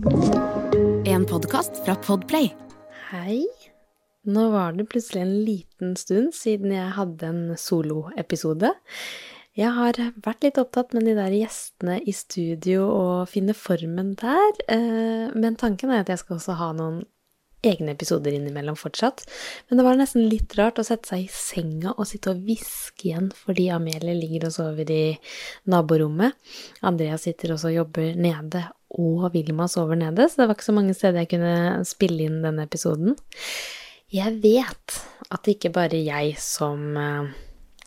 En podkast fra Podplay. Hei. Nå var det plutselig en liten stund siden jeg hadde en soloepisode. Jeg har vært litt opptatt med de der gjestene i studio og finne formen der, eh, men tanken er at jeg skal også ha noen egne episoder innimellom fortsatt. Men det var nesten litt rart å sette seg i senga og sitte og hviske igjen fordi Amelie ligger og sover i naborommet. Andrea sitter også og jobber nede, og Vilma sover nede, så det var ikke så mange steder jeg kunne spille inn denne episoden. Jeg vet at det ikke bare er jeg som uh,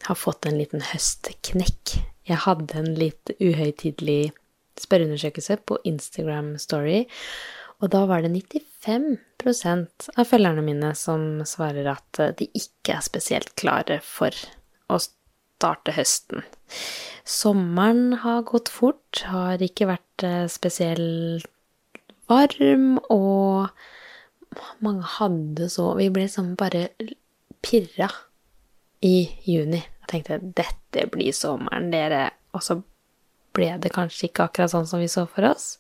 har fått en liten høstknekk. Jeg hadde en litt uhøytidelig spørreundersøkelse på Instagram Story, og da var det 95% av følgerne mine som svarer at eh, de ikke er spesielt klare for å starte høsten. Sommeren har gått fort, har ikke vært eh, spesielt varm, og mange hadde så Vi ble liksom bare pirra i juni. Jeg tenkte dette blir sommeren, dere. Og så ble det kanskje ikke akkurat sånn som vi så for oss.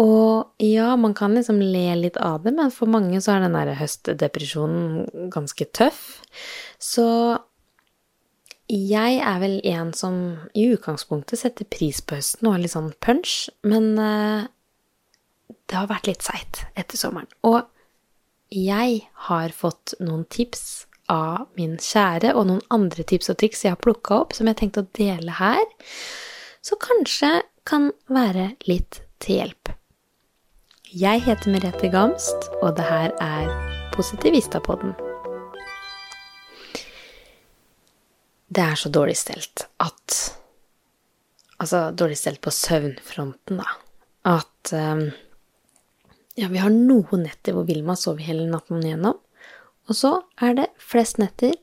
Og ja, man kan liksom le litt av det, men for mange så er den der høstdepresjonen ganske tøff. Så jeg er vel en som i utgangspunktet setter pris på høsten og har litt sånn punch, men uh, det har vært litt seigt etter sommeren. Og jeg har fått noen tips av min kjære, og noen andre tips og triks jeg har plukka opp, som jeg tenkte å dele her, så kanskje kan være litt til hjelp. Jeg heter Merete Gamst, og det her er Positivistapodden. Det er så dårlig stelt at Altså dårlig stelt på søvnfronten, da. At um, Ja, vi har noen netter hvor Vilma sover hele natten igjennom. Og så er det flest netter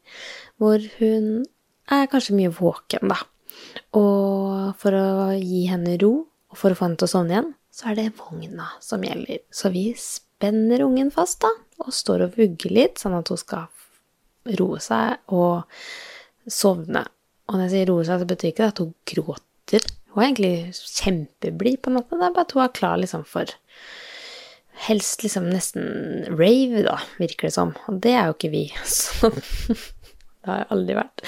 hvor hun er kanskje mye våken, da. Og for å gi henne ro, og for å få henne til å sovne igjen, så er det vogna som gjelder. Så vi spenner ungen fast, da, og står og vugger litt, sånn at hun skal roe seg og sovne. Og når jeg sier roe seg, så betyr ikke det at hun gråter. Hun er egentlig kjempeblid på natta, det er bare at hun er klar liksom for Helst liksom nesten rave, da, virker det som. Og det er jo ikke vi. Så det har jeg aldri vært.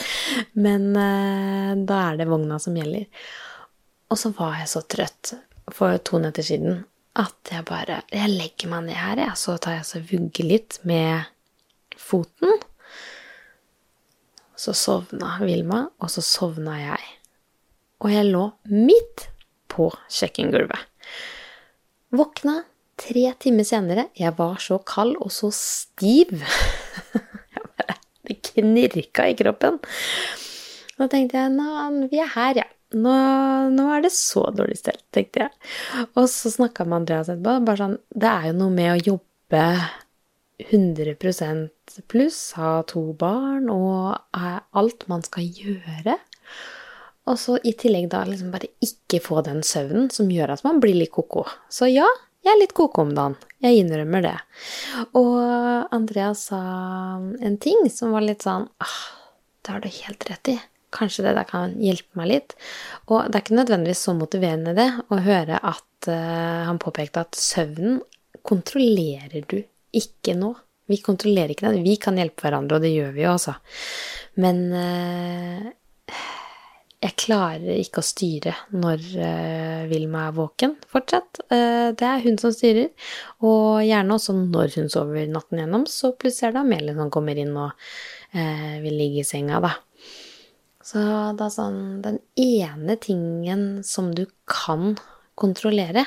Men eh, da er det vogna som gjelder. Og så var jeg så trøtt for to netter siden at jeg bare Jeg legger meg ned her, jeg, så tar jeg så vugger litt med foten. Så sovna Vilma, og så sovna jeg. Og jeg lå midt på kjøkkengulvet. Våkna tre timer senere. Jeg var så kald og så stiv. det knirka i kroppen. Da tenkte jeg nå, vi er her, ja nå, nå, er det så dårlig stelt, tenkte jeg. Og så snakka med Andreas etterpå. Bare sånn Det er jo noe med å jobbe 100% pluss, ha to barn og alt man skal gjøre. Og så i tillegg da liksom bare ikke få den søvnen som gjør at man blir litt ko-ko. Så ja, jeg er litt ko-ko om dagen. Jeg innrømmer det. Og Andreas sa en ting som var litt sånn ah, Det har du helt rett i. Kanskje det der kan hjelpe meg litt. Og det er ikke nødvendigvis så motiverende det å høre at uh, han påpekte at søvnen kontrollerer du ikke nå. Vi kontrollerer ikke den. Vi kan hjelpe hverandre, og det gjør vi jo også. Men uh, jeg klarer ikke å styre når uh, Vilma er våken fortsatt. Uh, det er hun som styrer, og gjerne også når hun sover natten gjennom. Så plutselig er det Amelie som kommer inn og uh, vil ligge i senga, da. Så det sånn Den ene tingen som du kan kontrollere,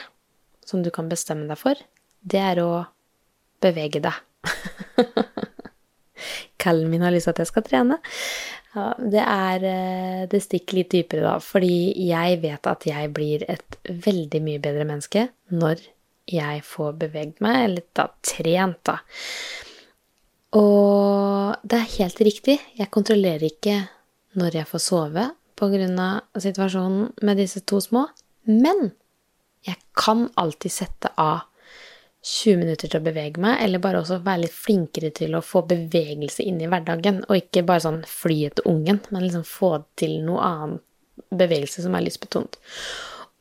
som du kan bestemme deg for, det er å bevege deg. Kallen min har lyst til at jeg skal trene. Ja, det er eh, Det stikker litt dypere, da, fordi jeg vet at jeg blir et veldig mye bedre menneske når jeg får beveget meg, eller da trent, da. Og det er helt riktig, jeg kontrollerer ikke når jeg får sove pga. situasjonen med disse to små. Men jeg kan alltid sette av 20 minutter til å bevege meg, eller bare også være litt flinkere til å få bevegelse inn i hverdagen, og ikke bare sånn fly etter ungen, men liksom få til noe annen bevegelse som er lystbetont.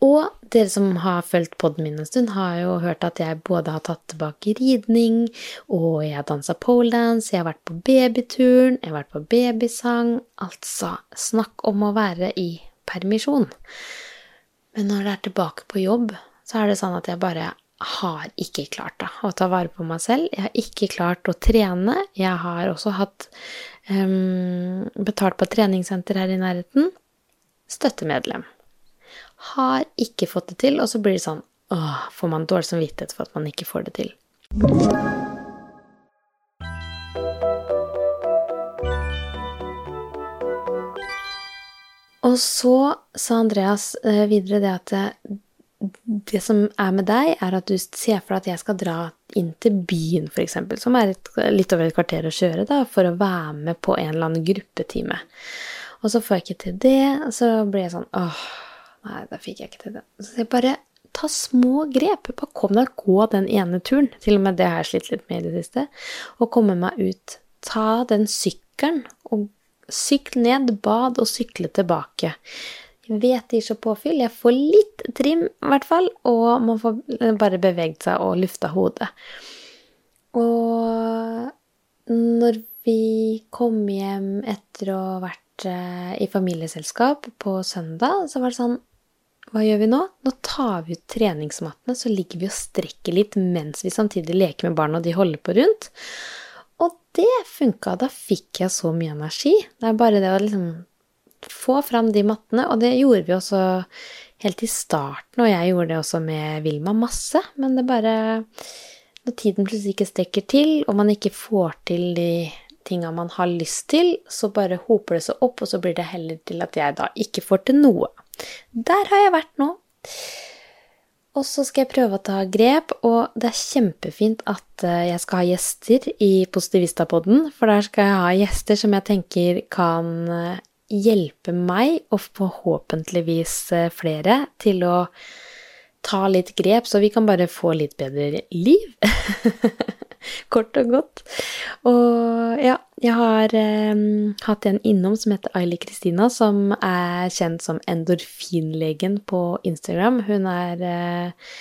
Og dere som har fulgt poden min en stund, har jo hørt at jeg både har tatt tilbake ridning, og jeg har dansa poledance, jeg har vært på babyturen, jeg har vært på babysang Altså, snakk om å være i permisjon. Men når det er tilbake på jobb, så er det sånn at jeg bare har ikke klart da, å ta vare på meg selv. Jeg har ikke klart å trene. Jeg har også hatt um, betalt på treningssenter her i nærheten. Støttemedlem har ikke fått det til, og så blir det sånn åh, får man dårlig samvittighet for at man ikke får det til. Og så sa Andreas eh, videre det at det, det som er med deg, er at du ser for deg at jeg skal dra inn til byen, f.eks., som er et, litt over et kvarter å kjøre, da, for å være med på en eller annen gruppetime. Og så får jeg ikke til det, og så blir jeg sånn åh, Nei, da fikk jeg ikke til det. Så jeg bare ta små grep. Bare kom deg gå den ene turen. Til og med det har jeg slitt litt med i det siste. Og komme meg ut. Ta den sykkelen og sykle ned, bad og sykle tilbake. Jeg vet det gir så påfyll. Jeg får litt trim, i hvert fall. Og man får bare beveget seg og lufta hodet. Og når vi kom hjem etter å ha vært eh, i familieselskap på søndag, så var det sånn hva gjør vi nå? Nå tar vi ut treningsmattene, så ligger vi og strekker litt mens vi samtidig leker med barna, og de holder på rundt. Og det funka. Da fikk jeg så mye energi. Det er bare det å liksom få fram de mattene, og det gjorde vi også helt i starten, og jeg gjorde det også med Vilma masse, men det bare Når tiden plutselig ikke strekker til, og man ikke får til de tinga man har lyst til, så bare hoper det seg opp, og så blir det heller til at jeg da ikke får til noe. Der har jeg vært nå. Og så skal jeg prøve å ta grep, og det er kjempefint at eh, jeg skal ha gjester i Positivista-podden, for der skal jeg ha gjester som jeg tenker kan eh, hjelpe meg, og forhåpentligvis eh, flere, til å ta litt grep, så vi kan bare få litt bedre liv. Kort og godt. Og ja, jeg har eh, hatt en innom som heter Aili Kristina, som er kjent som endorfinlegen på Instagram. Hun er eh,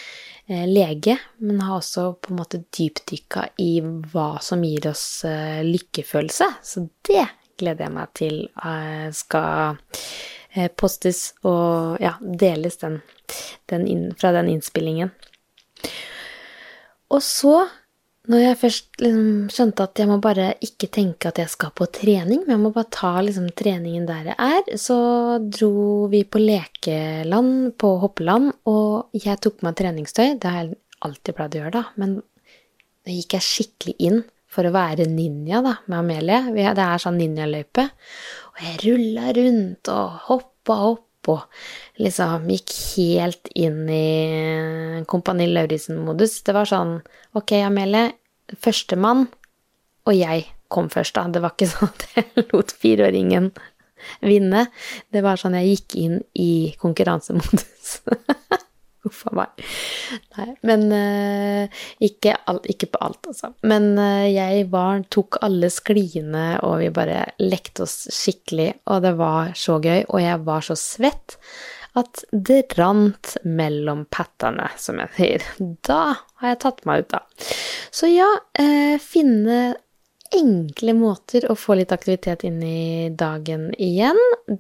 eh, lege, men har også på en måte dypdykka i hva som gir oss eh, lykkefølelse. Så det gleder jeg meg til eh, skal eh, postes og ja, deles den, den inn, fra den innspillingen. Og så når jeg først liksom skjønte at jeg må bare ikke tenke at jeg skal på trening, men jeg må bare ta liksom treningen der jeg er, så dro vi på lekeland på Hoppeland, og jeg tok meg treningstøy. Det har jeg alltid pleid å gjøre, da, men nå gikk jeg skikkelig inn for å være ninja da, med Amelie. Det er sånn ninjaløype. Og jeg rulla rundt og hoppa opp og liksom gikk helt inn i Kompani Lauritzen-modus. Det var sånn Ok, Amelie, førstemann, og jeg kom først, da. Det var ikke sånn at jeg lot fireåringen vinne. Det var sånn jeg gikk inn i konkurransemodus. Uff a meg. Nei, men uh, ikke, alt, ikke, på alt, altså. Men uh, jeg var, tok alle skliene, og vi bare lekte oss skikkelig, og det var så gøy, og jeg var så svett at det rant mellom pattene, som jeg sier. Da har jeg tatt meg ut, da. Så ja, uh, finne enkle måter å få litt aktivitet inn i dagen igjen.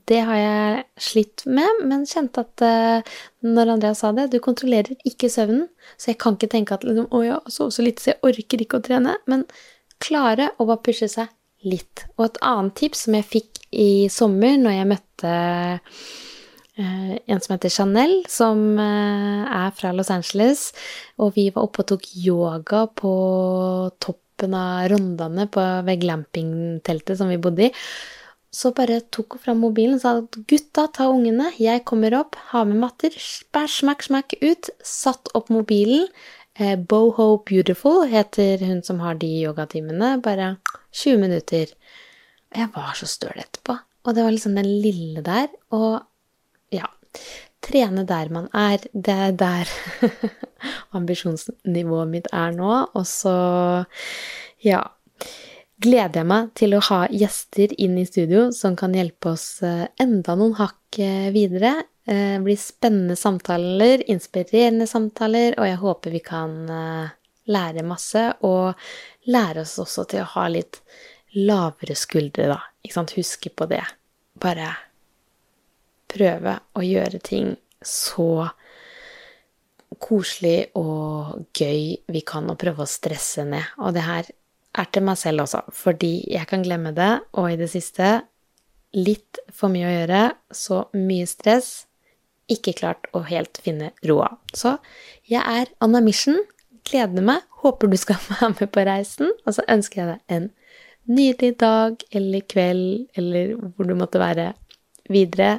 Det har jeg slitt med, men kjente at uh, når Andrea sa det Du kontrollerer ikke søvnen, så jeg kan ikke tenke at liksom, å ja, sove så lite, så jeg orker ikke å trene. Men klare å bare pushe seg litt. Og et annet tips som jeg fikk i sommer, når jeg møtte Uh, en som heter Chanel, som uh, er fra Los Angeles. Og vi var oppe og tok yoga på topp toppen av Rondane på, ved glampingteltet som vi bodde i. Så bare tok hun fram mobilen og sa at gutta, ta ungene, jeg kommer opp, ha med matter, Bæsj, smakk, smakk, ut. Satt opp mobilen. Eh, Boho Beautiful heter hun som har de yogatimene. Bare 20 minutter. Jeg var så støl etterpå. Og det var liksom den lille der. Og ja Trene der man er. Det er der ambisjonsnivået mitt er nå. Og så, ja Gleder jeg meg til å ha gjester inn i studio som kan hjelpe oss eh, enda noen hakk eh, videre. Det blir spennende samtaler, inspirerende samtaler, og jeg håper vi kan eh, lære masse, og lære oss også til å ha litt lavere skuldre, da. Ikke sant? Huske på det. Bare prøve å gjøre ting så koselig og gøy vi kan, og prøve å stresse ned. Og det her er til meg selv også, fordi jeg kan glemme det, og i det siste litt for mye å gjøre, så mye stress, ikke klart å helt finne roa. Så jeg er on a mission, gleder meg, håper du skal være med på reisen, og så ønsker jeg deg en nydelig dag eller kveld eller hvor du måtte være videre.